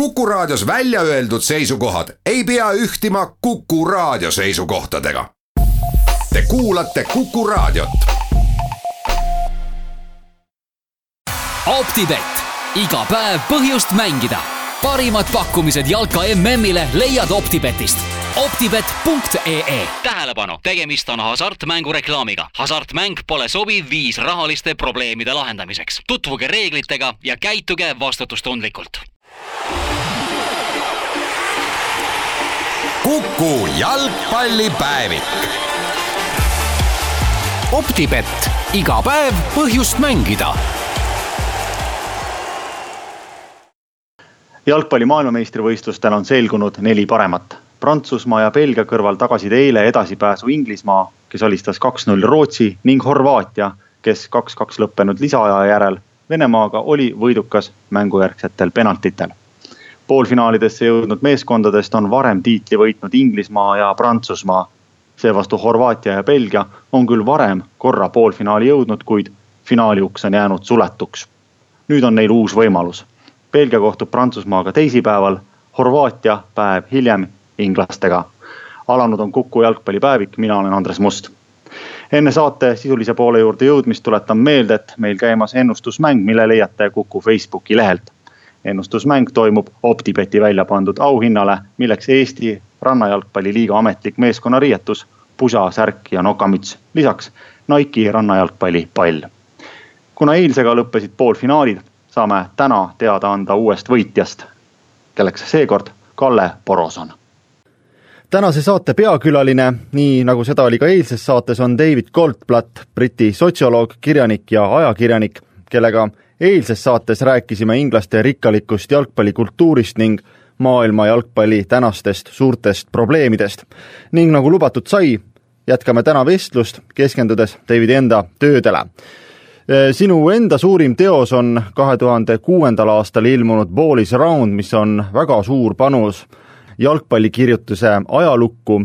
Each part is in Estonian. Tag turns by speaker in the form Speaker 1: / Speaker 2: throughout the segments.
Speaker 1: Kuku Raadios välja öeldud seisukohad ei pea ühtima Kuku Raadio seisukohtadega. Te kuulate Kuku Raadiot.
Speaker 2: optibett, iga päev põhjust mängida. parimad pakkumised jalka MM-ile leiad Optibetist optibet.ee tähelepanu, tegemist on hasartmängureklaamiga. hasartmäng pole sobiv viis rahaliste probleemide lahendamiseks. tutvuge reeglitega ja käituge vastutustundlikult
Speaker 1: Kuku jalgpallipäevik.
Speaker 2: optibett, iga päev põhjust mängida
Speaker 3: jalgpalli maailmameistrivõistlustel on selgunud neli paremat. Prantsusmaa ja Belgia kõrval tagasid eile edasipääsu Inglismaa, kes alistas kaks-null Rootsi ning Horvaatia, kes kaks-kaks lõppenud lisaaja järel Venemaaga oli võidukas mängujärgsetel penaltitel. Poolfinaalidesse jõudnud meeskondadest on varem tiitli võitnud Inglismaa ja Prantsusmaa. seevastu Horvaatia ja Belgia on küll varem korra poolfinaali jõudnud, kuid finaali uks on jäänud suletuks. nüüd on neil uus võimalus. Belgia kohtub Prantsusmaaga teisipäeval, Horvaatia päev hiljem inglastega. alanud on Kuku jalgpallipäevik, mina olen Andres Must enne saate sisulise poole juurde jõudmist tuletan meelde, et meil käimas ennustusmäng, mille leiate Kuku Facebooki lehelt. Ennustusmäng toimub Optibeti välja pandud auhinnale, milleks Eesti rannajalgpalliliiga ametlik meeskonnariietus, pusa, särk ja nokamüts, lisaks Nike'i rannajalgpalli pall. kuna eilsega lõppesid poolfinaalid, saame täna teada anda uuest võitjast, kelleks seekord Kalle Poroson
Speaker 4: tänase saate peakülaline, nii nagu seda oli ka eilses saates, on David Goldblatt, Briti sotsioloog, kirjanik ja ajakirjanik, kellega eilses saates rääkisime inglaste rikkalikust jalgpallikultuurist ning maailma jalgpalli tänastest suurtest probleemidest. ning nagu lubatud sai, jätkame täna vestlust, keskendudes Davidi enda töödele. sinu enda suurim teos on kahe tuhande kuuendal aastal ilmunud Ball is round, mis on väga suur panus jalgpallikirjutuse ajalukku.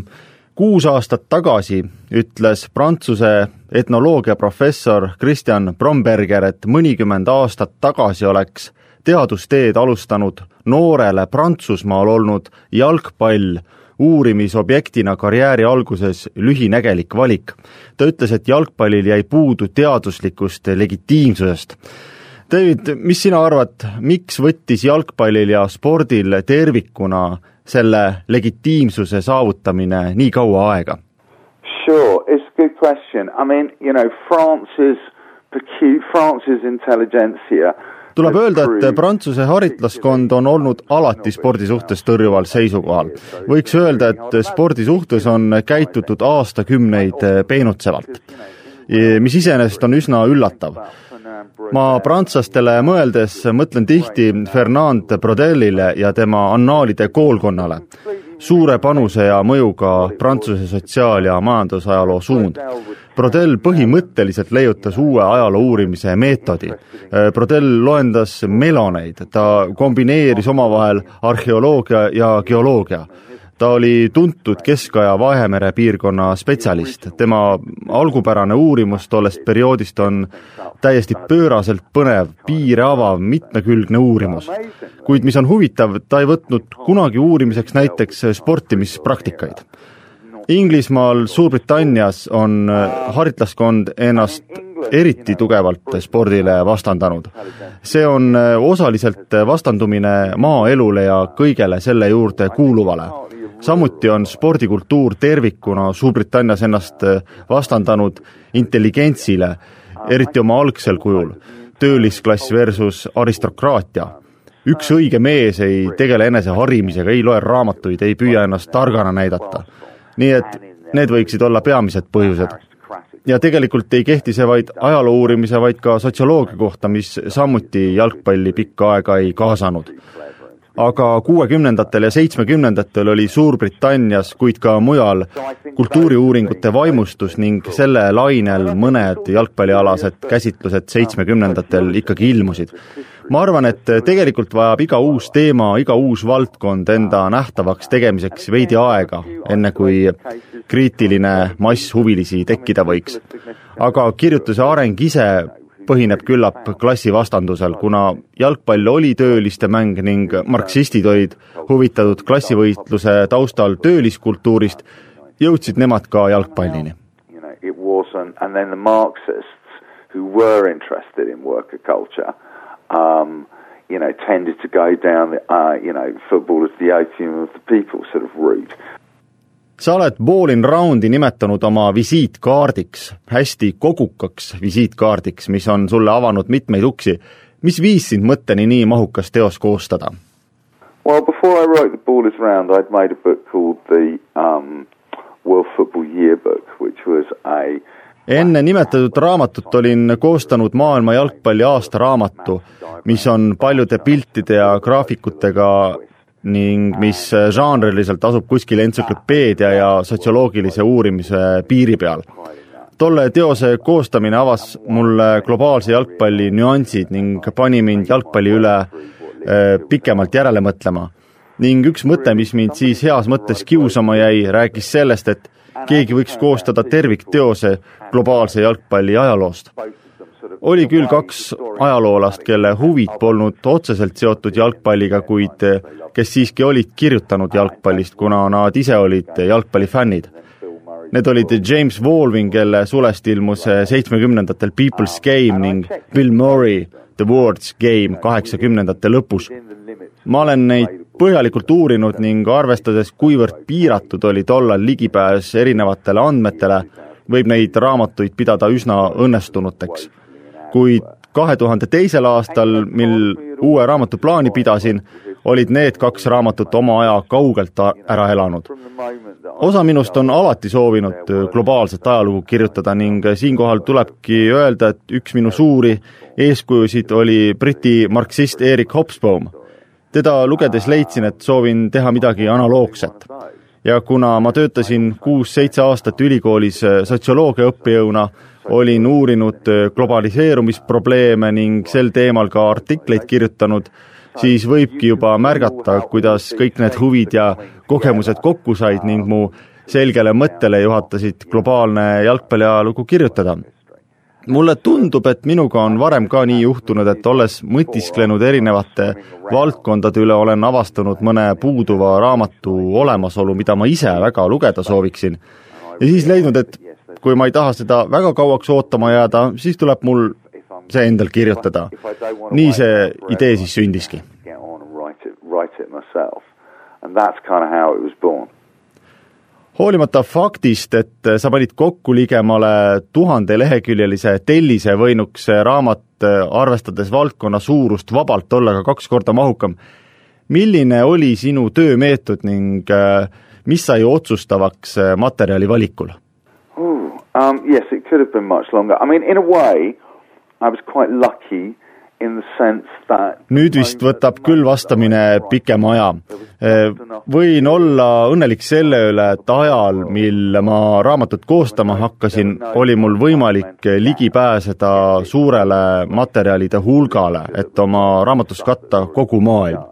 Speaker 4: Kuus aastat tagasi ütles Prantsuse etnoloogiaprofessor Christian Bromberger, et mõnikümmend aastat tagasi oleks teadusteed alustanud noorele Prantsusmaal olnud jalgpall uurimisobjektina karjääri alguses lühinägelik valik. ta ütles, et jalgpallil jäi puudu teaduslikust legitiimsusest. David, mis sina arvad, miks võttis jalgpallil ja spordil tervikuna selle legitiimsuse saavutamine nii kaua aega?
Speaker 5: Sure, it's a good question. I mean, you know, France's France's intelligentsia
Speaker 4: tuleb öelda, et Prantsuse haritlaskond on olnud alati spordi suhtes tõrjuval seisukohal. võiks öelda, et spordi suhtes on käitutud aastakümneid peenutsevalt, mis iseenesest on üsna üllatav ma prantslastele mõeldes mõtlen tihti Fernand Brodellile ja tema annaalide koolkonnale. suure panuse ja mõjuga Prantsuse sotsiaal- ja majandusajaloo suund. Brodell põhimõtteliselt leiutas uue ajaloo uurimise meetodi. Brodell loendas meloneid, ta kombineeris omavahel arheoloogia ja geoloogia ta oli tuntud Kesk-Aja Vahemere piirkonna spetsialist, tema algupärane uurimus tollest perioodist on täiesti pööraselt põnev, piire avav, mitmekülgne uurimus. kuid mis on huvitav, ta ei võtnud kunagi uurimiseks näiteks sportimispraktikaid. Inglismaal, Suurbritannias on haritlaskond ennast eriti tugevalt spordile vastandanud. see on osaliselt vastandumine maaelule ja kõigele selle juurde kuuluvale samuti on spordikultuur tervikuna Suurbritannias ennast äh, vastandanud intelligentsile, eriti oma algsel kujul, töölisklass versus aristokraatia. üks õige mees ei tegele eneseharimisega, ei loe raamatuid, ei püüa ennast targana näidata. nii et need võiksid olla peamised põhjused. ja tegelikult ei kehti see vaid ajaloo uurimise, vaid ka sotsioloogia kohta, mis samuti jalgpalli pikka aega ei kaasanud aga kuuekümnendatel ja seitsmekümnendatel oli Suurbritannias, kuid ka mujal kultuuriuuringute vaimustus ning selle lainel mõned jalgpallialased käsitlused seitsmekümnendatel ikkagi ilmusid. ma arvan, et tegelikult vajab iga uus teema, iga uus valdkond enda nähtavaks tegemiseks veidi aega, enne kui kriitiline mass huvilisi tekkida võiks. aga kirjutuse areng ise põhineb küllap klassivastandusel, kuna jalgpall oli tööliste mäng ning marksistid olid huvitatud klassivõitluse taustal tööliskultuurist, jõudsid nemad ka jalgpallini.
Speaker 5: And then the Marxists who were interested in worker culture um, you know, tended to go down the, uh, you know, football as the opium of the people sort of route.
Speaker 4: Sa oled Ball in Roundi nimetanud oma visiitkaardiks, hästi kogukaks visiitkaardiks, mis on sulle avanud mitmeid uksi. mis viis sind mõtteni nii mahukas teos koostada?
Speaker 5: Well, before I wrote The Ball is Round, I'd made a book called the um, World Football Yearbook, which was a
Speaker 4: enne nimetatud raamatut olin koostanud maailma jalgpalli aastaraamatu, mis on paljude piltide ja graafikutega ning mis žanriliselt asub kuskil entsüklopeedia ja sotsioloogilise uurimise piiri peal. tolle teose koostamine avas mulle globaalse jalgpalli nüansid ning pani mind jalgpalli üle eh, pikemalt järele mõtlema. ning üks mõte, mis mind siis heas mõttes kiusama jäi, rääkis sellest, et keegi võiks koostada tervikteose globaalse jalgpalli ajaloost. Oli küll kaks ajaloolast, kelle huvid polnud otseselt seotud jalgpalliga, kuid kes siiski olid kirjutanud jalgpallist, kuna nad ise olid jalgpallifännid. Need olid James Walving, kelle sulest ilmus seitsmekümnendatel People's Game ning Bill Murray The World's Game kaheksakümnendate lõpus. ma olen neid põhjalikult uurinud ning arvestades, kuivõrd piiratud oli tollal ligipääs erinevatele andmetele, võib neid raamatuid pidada üsna õnnestunuteks. Kuid kahe tuhande teisel aastal, mil uue raamatu plaani pidasin, olid need kaks raamatut oma aja kaugelt ära elanud. osa minust on alati soovinud globaalset ajalugu kirjutada ning siinkohal tulebki öelda, et üks minu suuri eeskujusid oli Briti marksist Erik Hobsbawm. teda lugedes leidsin, et soovin teha midagi analoogset. ja kuna ma töötasin kuus-seitse aastat ülikoolis sotsioloogia õppejõuna, olin uurinud globaliseerumisprobleeme ning sel teemal ka artikleid kirjutanud, siis võibki juba märgata, kuidas kõik need huvid ja kogemused kokku said ning mu selgele mõttele juhatasid globaalne jalgpalliajalugu kirjutada. mulle tundub, et minuga on varem ka nii juhtunud, et olles mõtisklenud erinevate valdkondade üle, olen avastanud mõne puuduva raamatu olemasolu, mida ma ise väga lugeda sooviksin. ja siis leidnud, et kui ma ei taha seda väga kauaks ootama jääda, siis tuleb mul see endal kirjutada. nii see idee siis sündiski. hoolimata faktist, et sa panid kokku ligemale tuhandeleheküljelise tellise, võinuks see raamat, arvestades valdkonna suurust, vabalt olla ka kaks korda mahukam. milline oli sinu töömeetod ning mis sai otsustavaks äh, materjali valikul?
Speaker 5: Um, yes, it could have been much longer. I mean, in a way, I was quite lucky
Speaker 4: nüüd vist võtab küll vastamine pikema aja. võin olla õnnelik selle üle, et ajal, mil ma raamatut koostama hakkasin, oli mul võimalik ligi pääseda suurele materjalide hulgale, et oma raamatus katta kogu maailm.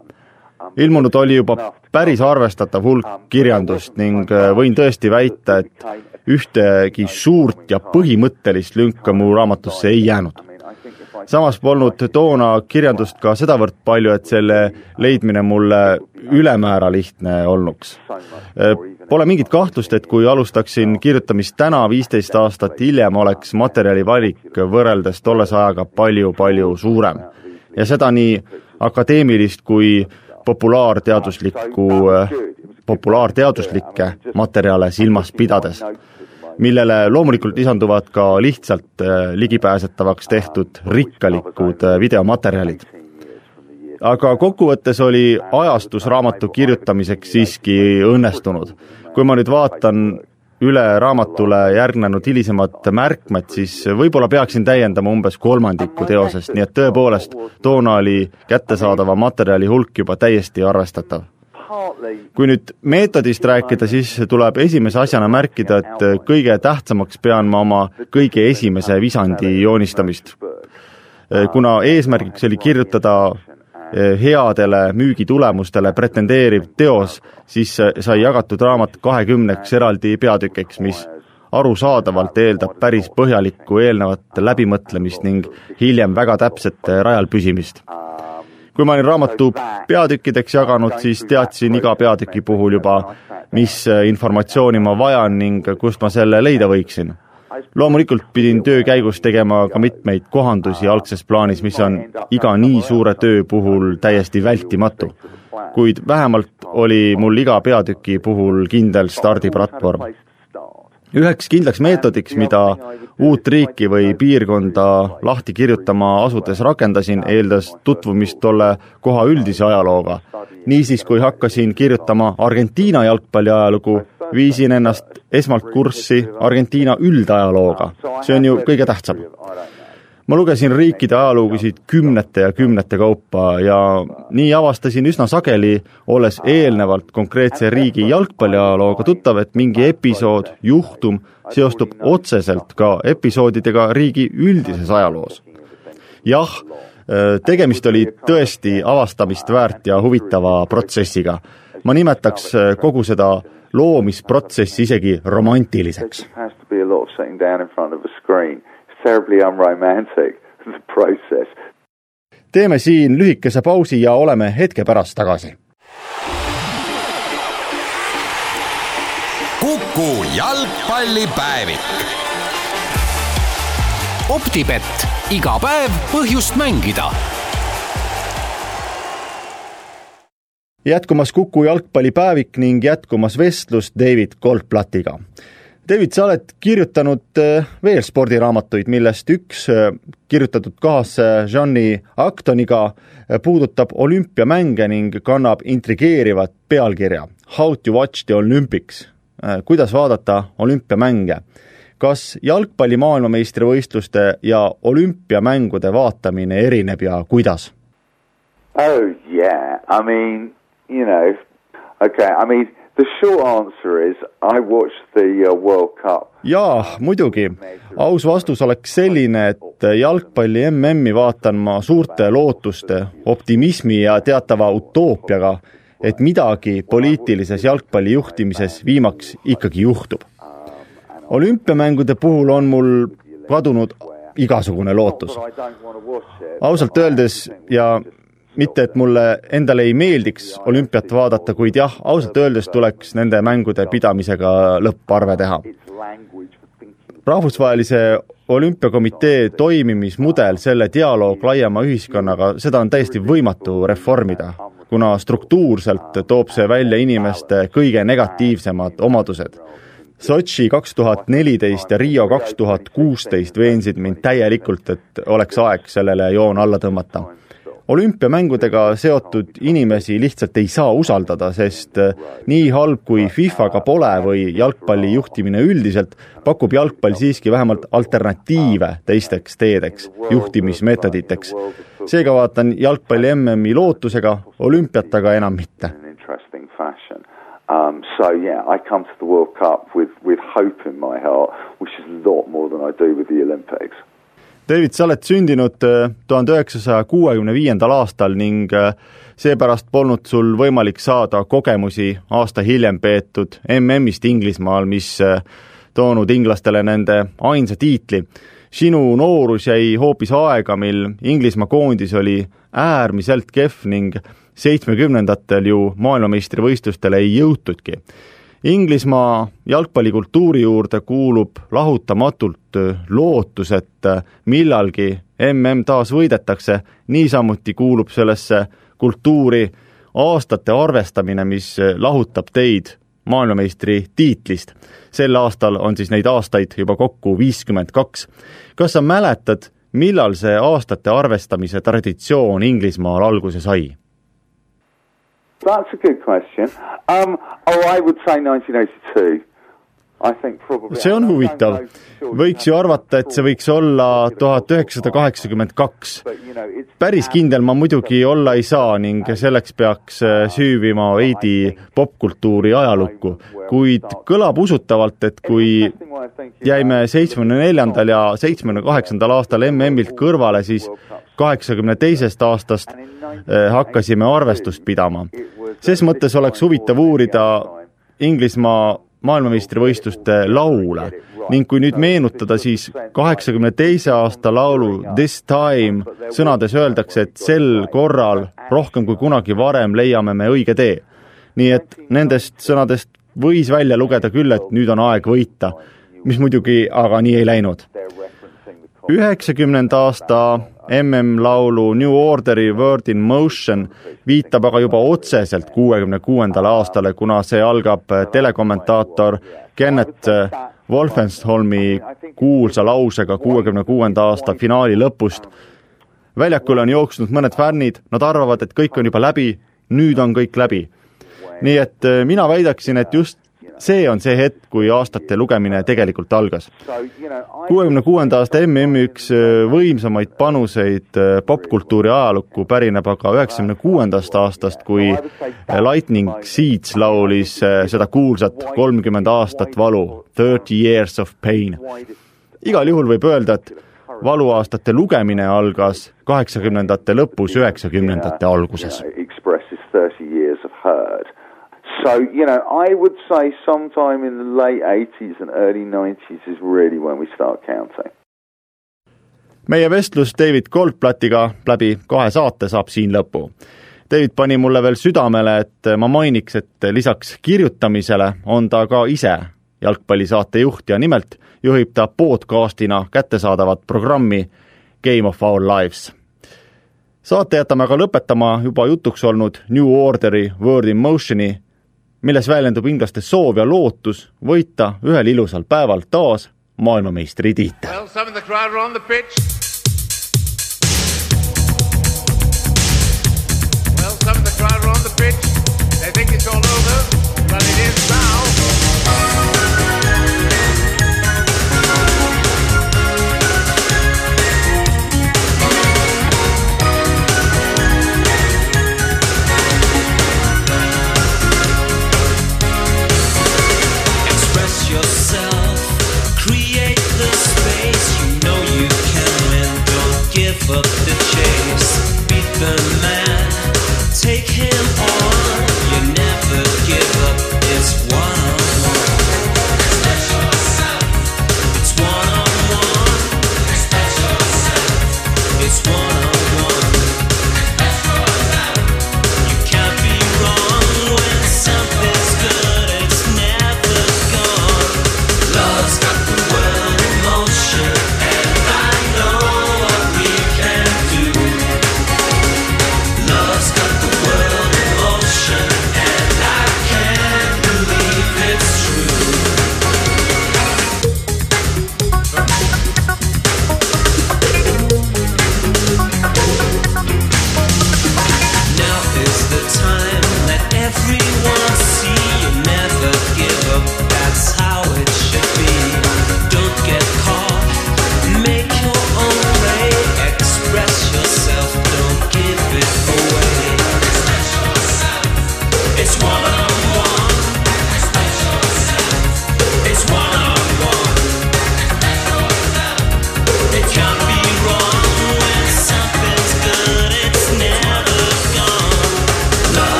Speaker 4: ilmunud oli juba päris arvestatav hulk kirjandust ning võin tõesti väita, et ühtegi suurt ja põhimõttelist lünka mu raamatusse ei jäänud samas polnud toona kirjandust ka sedavõrd palju, et selle leidmine mulle ülemäära lihtne olnuks. Pole mingit kahtlust, et kui alustaksin kirjutamist täna, viisteist aastat hiljem, oleks materjali valik võrreldes tollese ajaga palju-palju suurem. ja seda nii akadeemilist kui populaarteaduslikku, populaarteaduslikke materjale silmas pidades millele loomulikult lisanduvad ka lihtsalt äh, ligipääsetavaks tehtud rikkalikud äh, videomaterjalid. aga kokkuvõttes oli ajastus raamatu kirjutamiseks siiski õnnestunud. kui ma nüüd vaatan üle raamatule järgnenud hilisemad märkmed, siis võib-olla peaksin täiendama umbes kolmandikku teosest, nii et tõepoolest, toona oli kättesaadava materjali hulk juba täiesti arvestatav kui nüüd meetodist rääkida, siis tuleb esimese asjana märkida, et kõige tähtsamaks pean ma oma kõige esimese visandi joonistamist. kuna eesmärgiks oli kirjutada eh, headele müügitulemustele pretendeeriv teos, siis sai jagatud raamat kahekümneks eraldi peatükiks, mis arusaadavalt eeldab päris põhjalikku eelnevat läbimõtlemist ning hiljem väga täpset rajal püsimist. Kui ma olin raamatu peatükkideks jaganud, siis teadsin iga peatüki puhul juba, mis informatsiooni ma vajan ning kust ma selle leida võiksin loomulikult pidin töö käigus tegema ka mitmeid kohandusi algses plaanis, mis on iga nii suure töö puhul täiesti vältimatu. kuid vähemalt oli mul iga peatüki puhul kindel stardiplatvorm. Üheks kindlaks meetodiks, mida uut riiki või piirkonda lahti kirjutama asudes rakendasin, eeldas tutvumist tolle koha üldise ajalooga. niisiis, kui hakkasin kirjutama Argentiina jalgpalli ajalugu, viisin ennast esmalt kurssi Argentiina üldajalooga, see on ju kõige tähtsam. Ma lugesin riikide ajalugusid kümnete ja kümnete kaupa ja nii avastasin üsna sageli, olles eelnevalt konkreetse riigi jalgpalliajalooga tuttav, et mingi episood, juhtum seostub otseselt ka episoodidega riigi üldises ajaloos. jah, tegemist oli tõesti avastamist väärt ja huvitava protsessiga. ma nimetaks kogu seda loomisprotsessi isegi romantiliseks. teeme siin lühikese pausi ja oleme hetke pärast tagasi.
Speaker 1: kuku jalgpallipäevik.
Speaker 2: optibett, iga päev põhjust mängida
Speaker 4: jätkumas Kuku jalgpallipäevik ning jätkumas vestlus David Goldblatiga. David, sa oled kirjutanud äh, veel spordiraamatuid, millest üks äh, kirjutatud kaasse Jeanni Actoniga äh, puudutab olümpiamänge ning kannab intrigeerivat pealkirja How to watch the Olympics. kuidas vaadata olümpiamänge? kas jalgpalli maailmameistrivõistluste ja olümpiamängude vaatamine erineb ja kuidas?
Speaker 5: Oh yeah, I mean you know, okay, I mean, the short answer is I watched the uh, World Cup.
Speaker 4: jaa, muidugi. aus vastus oleks selline, et jalgpalli MM-i vaatan ma suurte lootuste, optimismi ja teatava utoopiaga, et midagi poliitilises jalgpalli juhtimises viimaks ikkagi juhtub. olümpiamängude puhul on mul kadunud igasugune lootus. ausalt öeldes ja mitte, et mulle endale ei meeldiks olümpiat vaadata, kuid jah, ausalt öeldes tuleks nende mängude pidamisega lõpparve teha. rahvusvahelise olümpiakomitee toimimismudel, selle dialoog laiema ühiskonnaga, seda on täiesti võimatu reformida, kuna struktuurselt toob see välja inimeste kõige negatiivsemad omadused. Sotši kaks tuhat neliteist ja Riio kaks tuhat kuusteist veensid mind täielikult, et oleks aeg sellele joon alla tõmmata olümpiamängudega seotud inimesi lihtsalt ei saa usaldada, sest äh, nii halb kui FIFA-ga pole või jalgpalli juhtimine üldiselt, pakub jalgpall siiski vähemalt alternatiive teisteks teedeks, juhtimismeetoditeks. seega vaatan jalgpalli MM-i lootusega, olümpiat aga enam mitte. Um, so yeah, I come to the World Cup with, with hope in my heart, which is a lot more than I do with the Olympics David, sa oled sündinud äh, tuhande üheksasaja kuuekümne viiendal aastal ning äh, seepärast polnud sul võimalik saada kogemusi aasta hiljem peetud MM-ist Inglismaal, mis äh, toonud inglastele nende ainsa tiitli. sinu noorus jäi hoopis aega, mil Inglismaa koondis oli äärmiselt kehv ning seitsmekümnendatel ju maailmameistrivõistlustele ei jõutudki Inglismaa jalgpallikultuuri juurde kuulub lahutamatult lootus, et millalgi mm taas võidetakse, niisamuti kuulub sellesse kultuuri aastate arvestamine, mis lahutab teid maailmameistri tiitlist. sel aastal on siis neid aastaid juba kokku viiskümmend kaks. kas sa mäletad, millal see aastate arvestamise traditsioon Inglismaal alguse sai?
Speaker 5: That's a good question. Um, oh, I would say 1982.
Speaker 4: See on huvitav. võiks ju arvata, et see võiks olla tuhat üheksasada kaheksakümmend kaks. päris kindel ma muidugi olla ei saa ning selleks peaks uh, süüvima veidi popkultuuri ajalukku, kuid kõlab usutavalt, et kui jäime seitsmekümne neljandal ja seitsmekümne kaheksandal aastal MM-ilt kõrvale, siis kaheksakümne teisest aastast uh, hakkasime arvestust pidama. ses mõttes oleks huvitav uurida Inglismaa maailmameistrivõistluste laule ning kui nüüd meenutada, siis kaheksakümne teise aasta laulu This time sõnades öeldakse, et sel korral rohkem kui kunagi varem leiame me õige tee. nii et nendest sõnadest võis välja lugeda küll, et nüüd on aeg võita, mis muidugi aga nii ei läinud. Üheksakümnenda aasta MM-laulu New Orderi Word in Motion viitab aga juba otseselt kuuekümne kuuendale aastale, kuna see algab telekommentaator Kenneth Wolfenholmi kuulsa lausega kuuekümne kuuenda aasta finaali lõpust. väljakule on jooksnud mõned fännid, nad arvavad, et kõik on juba läbi, nüüd on kõik läbi. nii et äh, mina väidaksin, et just see on see hetk, kui aastate lugemine tegelikult algas. kuuekümne kuuenda aasta MM-i üks äh, võimsamaid panuseid äh, popkultuuri ajalukku pärineb aga üheksakümne kuuendast aastast, kui äh, Lightning Seeds laulis seda kuulsat kolmkümmend aastat valu, Thirty years of pain. igal juhul võib öelda, et valuaastate lugemine algas kaheksakümnendate lõpus, üheksakümnendate alguses. Expresses thirty years of hurt So, you know, I would say sometime in the late 80s and early 90s is really when we start counting. meie vestlus David Goldblattiga läbi kahe saate saab siin lõpu. David pani mulle veel südamele, et ma mainiks, et lisaks kirjutamisele on ta ka ise jalgpallisaate juht ja nimelt juhib ta podcastina kättesaadavat programmi Game of Our Lives saate jätame aga lõpetama juba jutuks olnud New Orderi Word in Motioni milles väljendub inglaste soov ja lootus võita ühel ilusal päeval taas maailmameistritiitel well,. Well. They think it's all over, but it is now.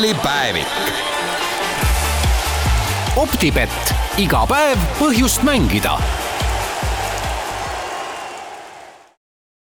Speaker 1: Jalgpallipäevik.
Speaker 2: optibett, iga päev põhjust mängida